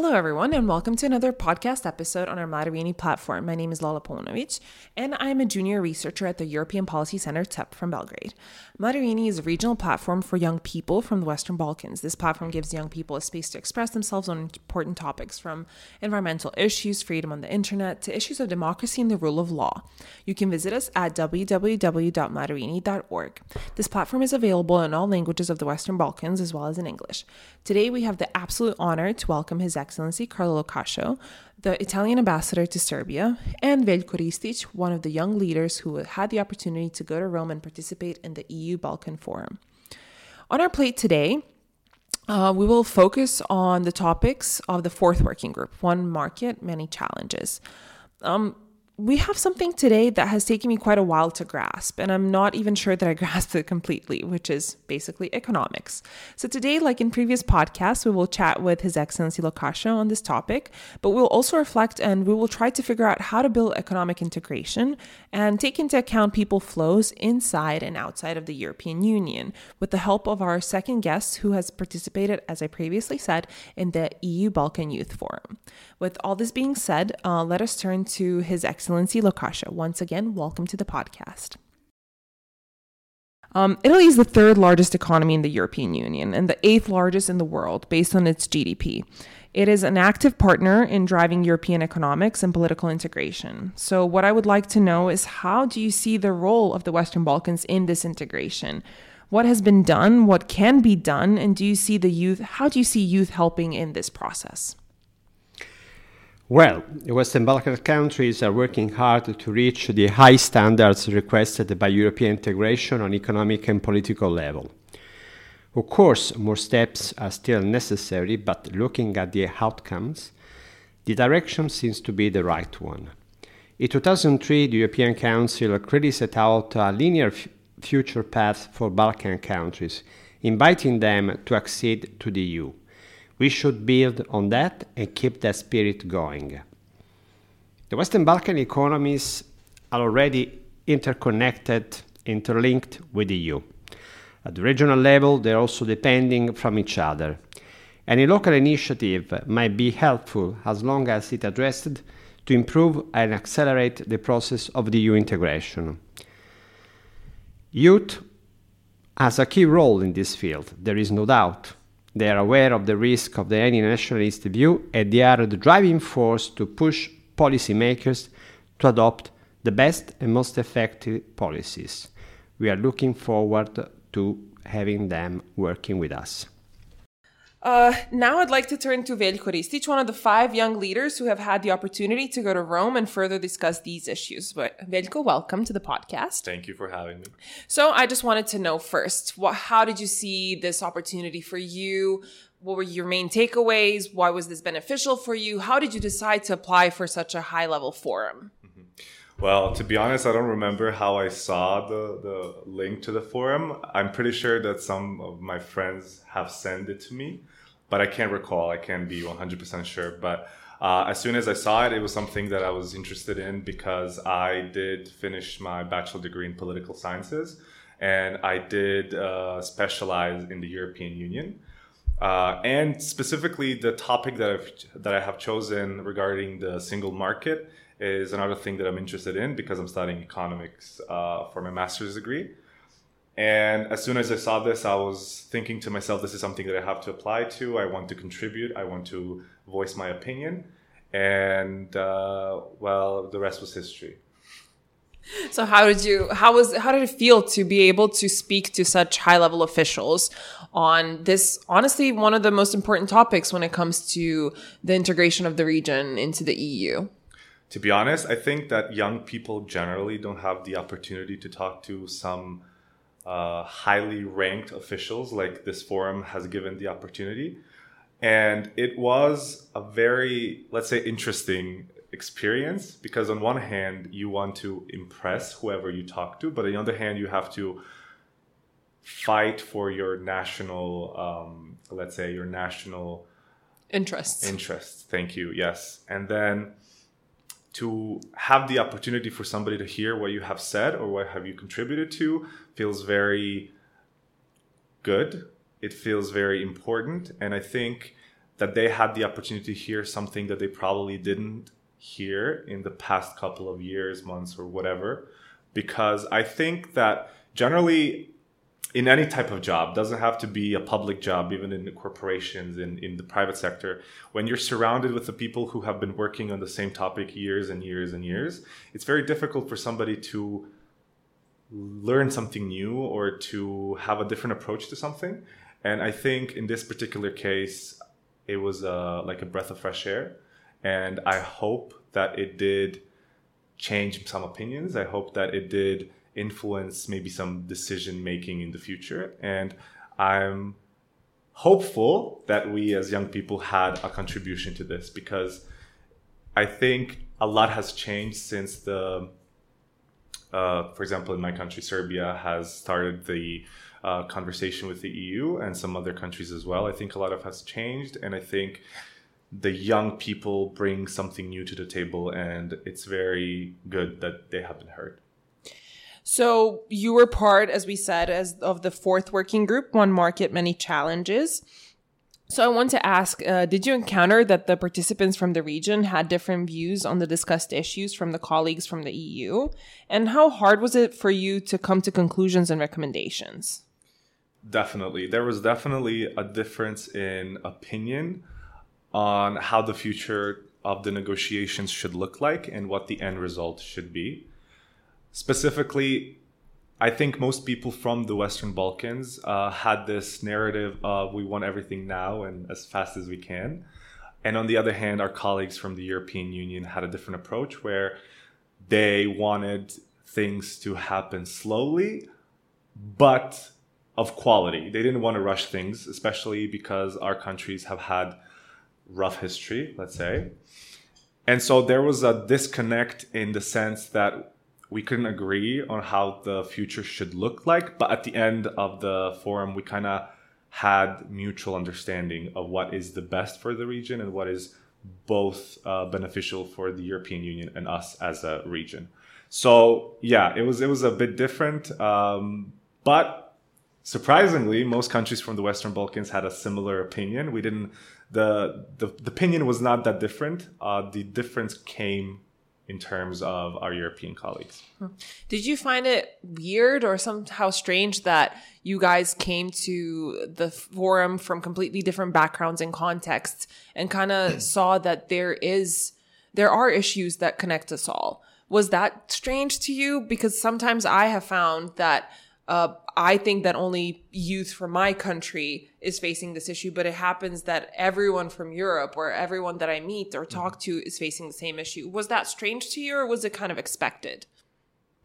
Hello, everyone, and welcome to another podcast episode on our Madarini platform. My name is Lola Paunovic, and I'm a junior researcher at the European Policy Center CEP from Belgrade. Madarini is a regional platform for young people from the Western Balkans. This platform gives young people a space to express themselves on important topics from environmental issues, freedom on the internet, to issues of democracy and the rule of law. You can visit us at www.madarini.org. This platform is available in all languages of the Western Balkans as well as in English. Today, we have the absolute honor to welcome His Excellency Carlo Lo Cascio, the Italian ambassador to Serbia, and Veljko Ristić, one of the young leaders who had the opportunity to go to Rome and participate in the EU Balkan Forum. On our plate today, uh, we will focus on the topics of the fourth working group one market, many challenges. Um, we have something today that has taken me quite a while to grasp, and I'm not even sure that I grasped it completely, which is basically economics. So, today, like in previous podcasts, we will chat with His Excellency Lo Cascio on this topic, but we'll also reflect and we will try to figure out how to build economic integration and take into account people flows inside and outside of the European Union with the help of our second guest, who has participated, as I previously said, in the EU Balkan Youth Forum. With all this being said, uh, let us turn to His Excellency. Excellency Lo Cascio. Once again, welcome to the podcast. Um, Italy is the third largest economy in the European Union and the eighth largest in the world based on its GDP. It is an active partner in driving European economics and political integration. So, what I would like to know is how do you see the role of the Western Balkans in this integration? What has been done? What can be done? And do you see the youth? How do you see youth helping in this process? Well, Western Balkan countries are working hard to reach the high standards requested by European integration on economic and political level. Of course, more steps are still necessary, but looking at the outcomes, the direction seems to be the right one. In 2003, the European Council clearly set out a linear f- future path for Balkan countries, inviting them to accede to the EU. We should build on that and keep that spirit going. The Western Balkan economies are already interconnected, interlinked with the EU. At the regional level, they're also depending from each other. Any local initiative might be helpful as long as it addressed to improve and accelerate the process of the EU integration. Youth has a key role in this field, there is no doubt. They are aware of the risk of the any nationalist view and they are the driving force to push policymakers to adopt the best and most effective policies. We are looking forward to having them working with us. Uh, now I'd like to turn to Veljko Ristić, one of the five young leaders who have had the opportunity to go to Rome and further discuss these issues. But Veljko, welcome to the podcast. Thank you for having me. So I just wanted to know first, what, how did you see this opportunity for you? What were your main takeaways? Why was this beneficial for you? How did you decide to apply for such a high level forum? Well, to be honest, I don't remember how I saw the, the link to the forum. I'm pretty sure that some of my friends have sent it to me, but I can't recall. I can't be 100% sure. But uh, as soon as I saw it, it was something that I was interested in because I did finish my bachelor degree in political sciences and I did uh, specialize in the European Union. Uh, and specifically, the topic that I've that I have chosen regarding the single market is another thing that I'm interested in because I'm studying economics uh, for my master's degree. And as soon as I saw this, I was thinking to myself, this is something that I have to apply to. I want to contribute. I want to voice my opinion. And uh, well, the rest was history. So how did you how was how did it feel to be able to speak to such high level officials on this honestly one of the most important topics when it comes to the integration of the region into the EU? To be honest, I think that young people generally don't have the opportunity to talk to some uh, highly ranked officials like this forum has given the opportunity. And it was a very, let's say, interesting experience because, on one hand, you want to impress whoever you talk to, but on the other hand, you have to fight for your national, um, let's say, your national interests. Interests. Thank you. Yes. And then to have the opportunity for somebody to hear what you have said or what have you contributed to feels very good it feels very important and i think that they had the opportunity to hear something that they probably didn't hear in the past couple of years, months, or whatever. Because I think that generally in any type of job doesn't have to be a public job even in corporations in, in the private sector when you're surrounded with the people who have been working on the same topic years and years and years it's very difficult for somebody to learn something new or to have a different approach to something. And i think in this particular case it was uh, like a breath of fresh air. And i hope that it did change some opinions. I hope that it did influence maybe some decision making in the future. And I'm hopeful that we as young people had a contribution to this because I think a lot has changed since the, uh, for example, in my country, Serbia has started the uh, conversation with the EU and some other countries as well. I think a lot of has changed, and I think the young people bring something new to the table, and it's very good that they have been heard. So you were part, as we said, as of the fourth working group, one market, many challenges. So I want to ask, uh, did you encounter that the participants from the region had different views on the discussed issues from the colleagues from the EU? And how hard was it for you to come to conclusions and recommendations? Definitely. There was definitely a difference in opinion on how the future of the negotiations should look like and what the end result should be specifically, I think most people from the Western Balkans uh, had this narrative of we want everything now and as fast as we can. And on the other hand, our colleagues from the European Union had a different approach where they wanted things to happen slowly, but of quality. They didn't want to rush things, especially because our countries have had rough history, let's say. And so there was a disconnect in the sense that we couldn't agree on how the future should look like. But at the end of the forum, we kind of had mutual understanding of what is the best for the region and what is both uh, beneficial for the European Union and us as a region. So yeah, it was it was a bit different, um, but surprisingly, most countries from the Western Balkans had a similar opinion. We didn't the the, the opinion was not that different. Uh, the difference came in terms of our European colleagues. Hmm. Did you find it weird or somehow strange that you guys came to the forum from completely different backgrounds and contexts and kind of saw that there is there are issues that connect us all? Was that strange to you because sometimes I have found that uh, I think that only youth from my country is facing this issue, but it happens that everyone from Europe or everyone that I meet or talk to is facing the same issue. Was that strange to you or was it kind of expected?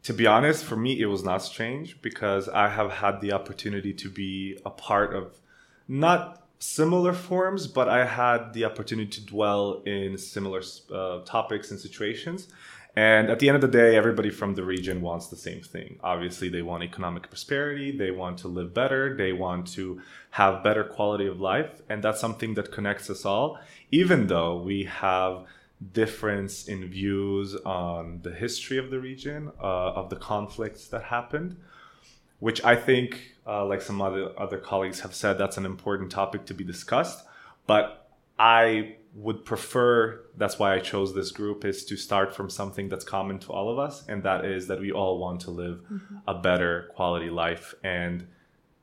To be honest, for me, it was not strange because I have had the opportunity to be a part of not similar forums, but I had the opportunity to dwell in similar uh, topics and situations. And at the end of the day, everybody from the region wants the same thing. Obviously, they want economic prosperity, they want to live better, they want to have better quality of life. And that's something that connects us all, even though we have difference in views on the history of the region, uh, of the conflicts that happened, which I think, uh, like some other, other colleagues have said, that's an important topic to be discussed. But I would prefer that's why i chose this group is to start from something that's common to all of us and that is that we all want to live mm-hmm. a better quality life. And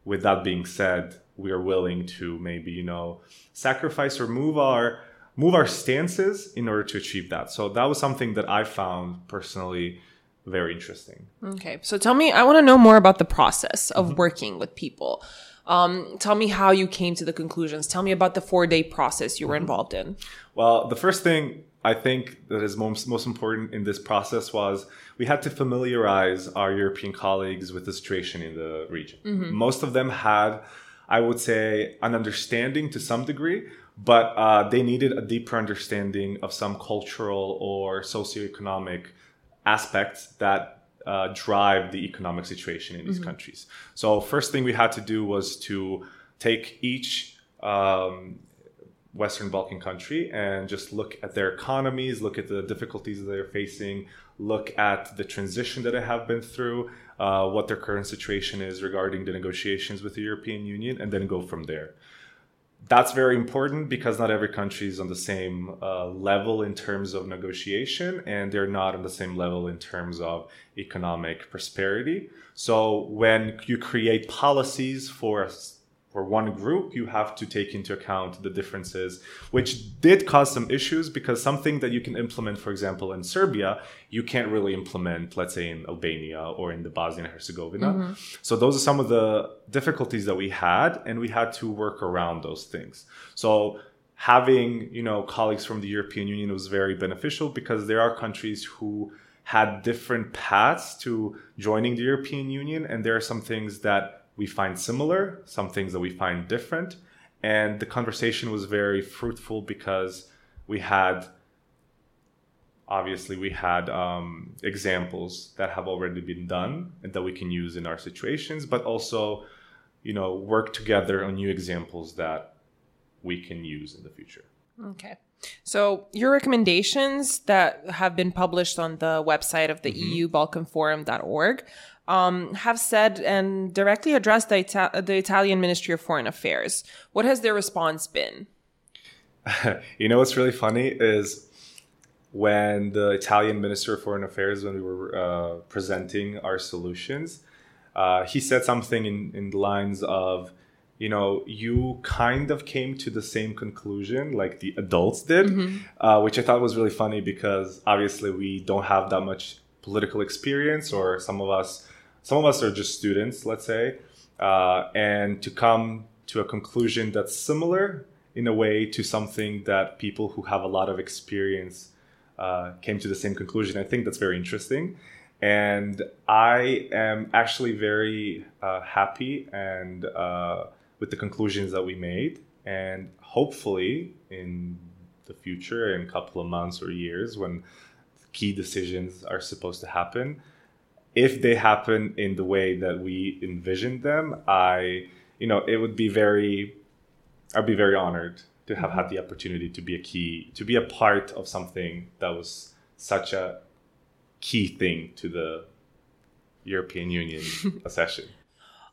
with that being said we are willing to maybe you know sacrifice or move our move our stances in order to achieve that. So that was something that i found personally very interesting. Okay. So tell me i want to know more about the process of mm-hmm. working with people um, tell me how you came to the conclusions. Tell me about the four day process you were mm-hmm. involved in. Well, the first thing I think that is most, most important in this process was we had to familiarize our European colleagues with the situation in the region. Mm-hmm. Most of them had, I would say, an understanding to some degree, but uh, they needed a deeper understanding of some cultural or socioeconomic aspects that uh, drive the economic situation in these mm-hmm. countries. So first thing we had to do was to take each um, Western Balkan country and just look at their economies, look at the difficulties that they're facing, look at the transition that they have been through, uh, what their current situation is regarding the negotiations with the European Union, and then go from there. That's very important because not every country is on the same uh, level in terms of negotiation and they're not on the same level in terms of economic prosperity. So when you create policies for for one group, you have to take into account the differences, which did cause some issues because something that you can implement, for example, in Serbia, you can't really implement, let's say, in Albania or in the Bosnia and Herzegovina. Mm-hmm. So those are some of the difficulties that we had, and we had to work around those things. So having, you know, colleagues from the European Union was very beneficial because there are countries who had different paths to joining the European Union, and there are some things that we find similar, some things that we find different. And the conversation was very fruitful because we had, obviously, we had um, examples that have already been done and that we can use in our situations, but also, you know, work together on new examples that we can use in the future. Okay. So, your recommendations that have been published on the website of the mm-hmm. EU Balkanforum.org um, have said and directly addressed the, Ita- the Italian Ministry of Foreign Affairs. What has their response been? you know what's really funny is when the Italian Minister of Foreign Affairs, when we were uh, presenting our solutions, uh, he said something in, in the lines of, you know, you kind of came to the same conclusion like the adults did, mm-hmm. uh, which I thought was really funny because obviously we don't have that much political experience, or some of us some of us are just students, let's say, uh, and to come to a conclusion that's similar in a way to something that people who have a lot of experience uh, came to the same conclusion. I think that's very interesting. And I am actually very uh, happy and uh, with the conclusions that we made. And hopefully, in the future, in a couple of months or years, when key decisions are supposed to happen, if they happen in the way that we envisioned them, I, you know, it would be very, I'd be very honored to have had the opportunity to be a key, to be a part of something that was such a key thing to the European Union accession.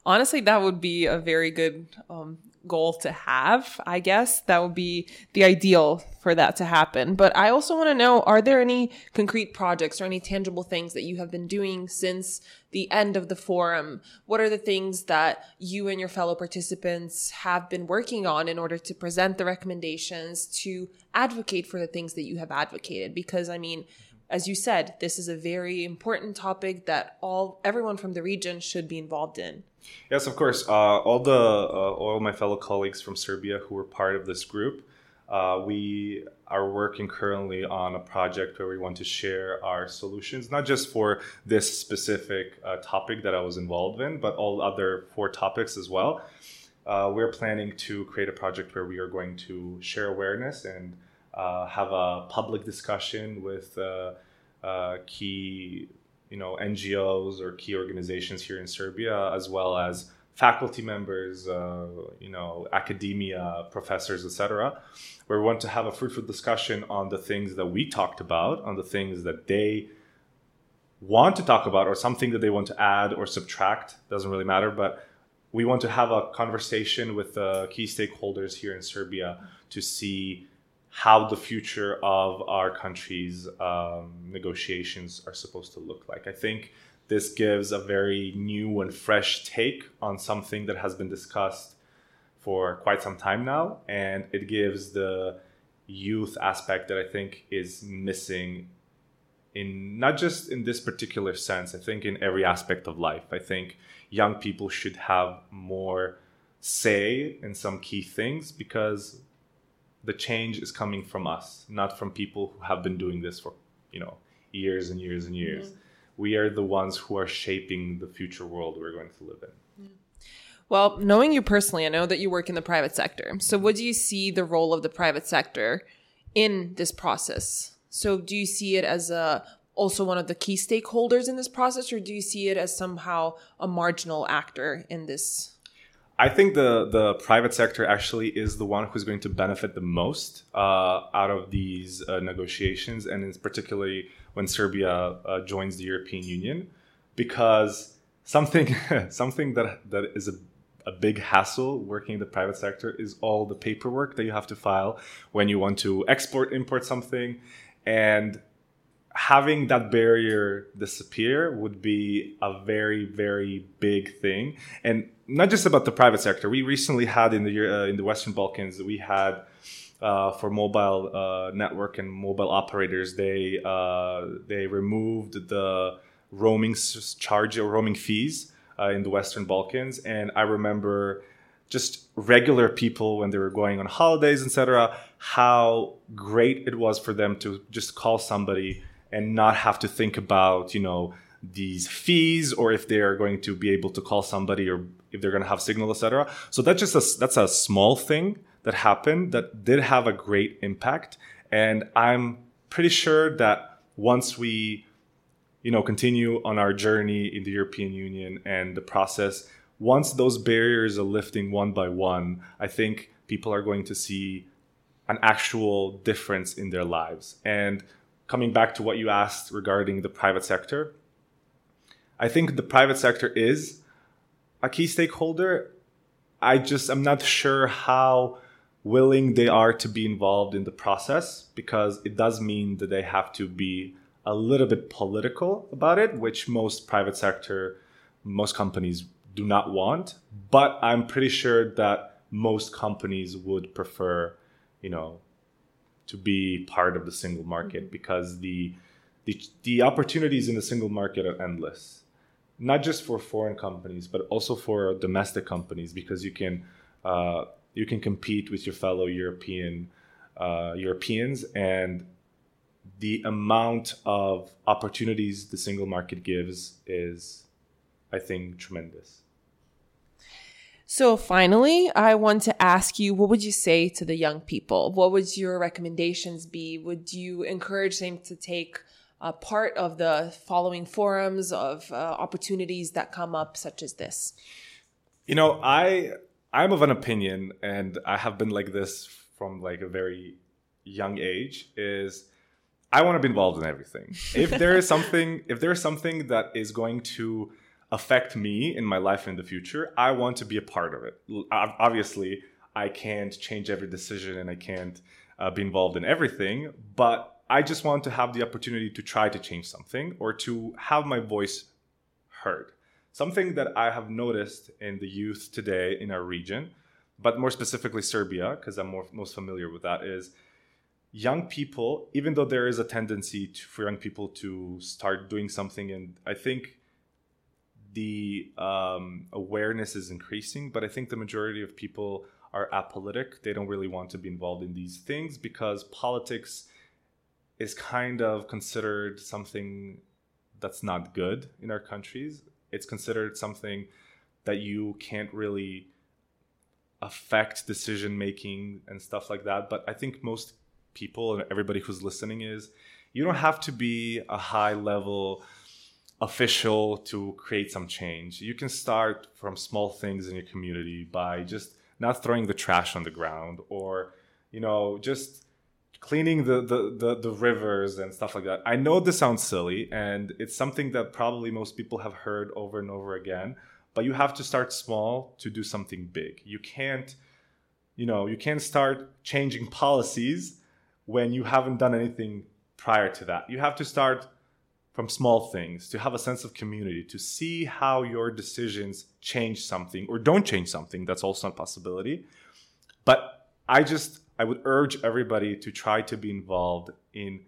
Honestly, that would be a very good um, goal to have, I guess. That would be the ideal for that to happen. But I also want to know are there any concrete projects or any tangible things that you have been doing since the end of the forum? What are the things that you and your fellow participants have been working on in order to present the recommendations to advocate for the things that you have advocated? Because, I mean, as you said, this is a very important topic that all everyone from the region should be involved in. Yes, of course. Uh, all the uh, all my fellow colleagues from Serbia who were part of this group, uh, we are working currently on a project where we want to share our solutions, not just for this specific uh, topic that I was involved in, but all other four topics as well. Uh, we're planning to create a project where we are going to share awareness and Uh, have a public discussion with uh, uh, key you know NGOs or key organizations here in Serbia, as well as faculty members, uh, you know, academia, professors, etc., where we want to have a fruitful discussion on the things that we talked about, on the things that they want to talk about, or something that they want to add or subtract. Doesn't really matter, but we want to have a conversation with the key stakeholders here in Serbia to see how the future of our country's um, negotiations are supposed to look like. I think this gives a very new and fresh take on something that has been discussed for quite some time now, and it gives the youth aspect that I think is missing in not just in this particular sense, I think in every aspect of life. I think young people should have more say in some key things because the change is coming from us, not from people who have been doing this for, you know, years and years and years. Mm-hmm. We are the ones who are shaping the future world we're going to live in. Well, knowing you personally, I know that you work in the private sector. So, what do you see the role of the private sector in this process? So, do you see it as a also one of the key stakeholders in this process, or do you see it as somehow a marginal actor in this I think the the private sector actually is the one who's going to benefit the most uh, out of these uh, negotiations, and it's particularly when Serbia uh, joins the European Union, because something something that that is a, a big hassle working in the private sector is all the paperwork that you have to file when you want to export, import something. And having that barrier disappear would be a very, very big thing. And not just about the private sector. We recently had in the uh, in the Western Balkans, we had uh, for mobile uh, network and mobile operators, they uh, they removed the roaming charge or roaming fees uh, in the Western Balkans, and I remember just regular people when they were going on holidays, etc., how great it was for them to just call somebody and not have to think about you know these fees or if they are going to be able to call somebody or if they're going to have signal etc so that's just a that's a small thing that happened that did have a great impact. And i'm pretty sure that once we you know continue on our journey in the European Union and the process once those barriers are lifting one by one I think people are going to see an actual difference in their lives. And coming back to what you asked regarding the private sector I think the private sector is a key stakeholder I just I'm not sure how willing they are to be involved in the process because it does mean that they have to be a little bit political about it, which most private sector, most companies do not want. But I'm pretty sure that most companies would prefer, you know, to be part of the single market mm-hmm. because the, the the opportunities in the single market are endless. Not just for foreign companies, but also for domestic companies because you can uh, you can compete with your fellow European uh, Europeans and the amount of opportunities the single market gives is, I think, tremendous. So, finally, I want to ask you what would you say to the young people? What would your recommendations be? Would you encourage them to take a part of the following forums of uh, opportunities that come up, such as this? You know, I I'm of an opinion, and I have been like this from like a very young age. Is I want to be involved in everything. If there is something, if there is something that is going to affect me in my life in the future, I want to be a part of it. Obviously, I can't change every decision and I can't uh, be involved in everything, but I just want to have the opportunity to try to change something or to have my voice heard. Something that I have noticed in the youth today in our region, but more specifically Serbia, because I'm more, most familiar with that, is young people, even though there is a tendency to, for young people to start doing something, and I think the um, awareness is increasing, but I think the majority of people are apolitic. They don't really want to be involved in these things because politics is kind of considered something that's not good in our countries. It's considered something that you can't really affect decision making and stuff like that. But I think most people and everybody who's listening is you don't have to be a high level official to create some change. You can start from small things in your community by just not throwing the trash on the ground or, you know, just cleaning the, the, the, the, rivers and stuff like that. I know this sounds silly and it's something that probably most people have heard over and over again, but you have to start small to do something big. You can't, you know, you can't start changing policies when you haven't done anything prior to that. You have to start from small things to have a sense of community, to see how your decisions change something or don't change something. That's also a possibility. But I just, I would urge everybody to try to be involved in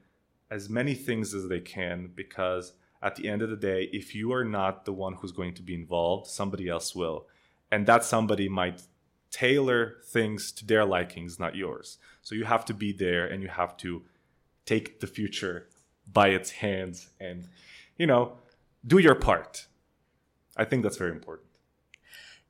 as many things as they can because at the end of the day, if you are not the one who's going to be involved, somebody else will. And that somebody might tailor things to their likings, not yours. So you have to be there and you have to take the future by its hands and, you know, do your part. I think that's very important.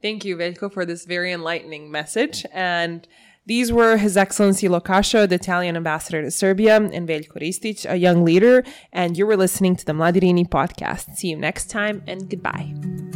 Thank you, Veljko, for this very enlightening message. And these were His Excellency Lo the Italian ambassador to Serbia, and Veljko Ristić, a young leader. And you were listening to the Mladi Rini podcast. See you next time, and goodbye.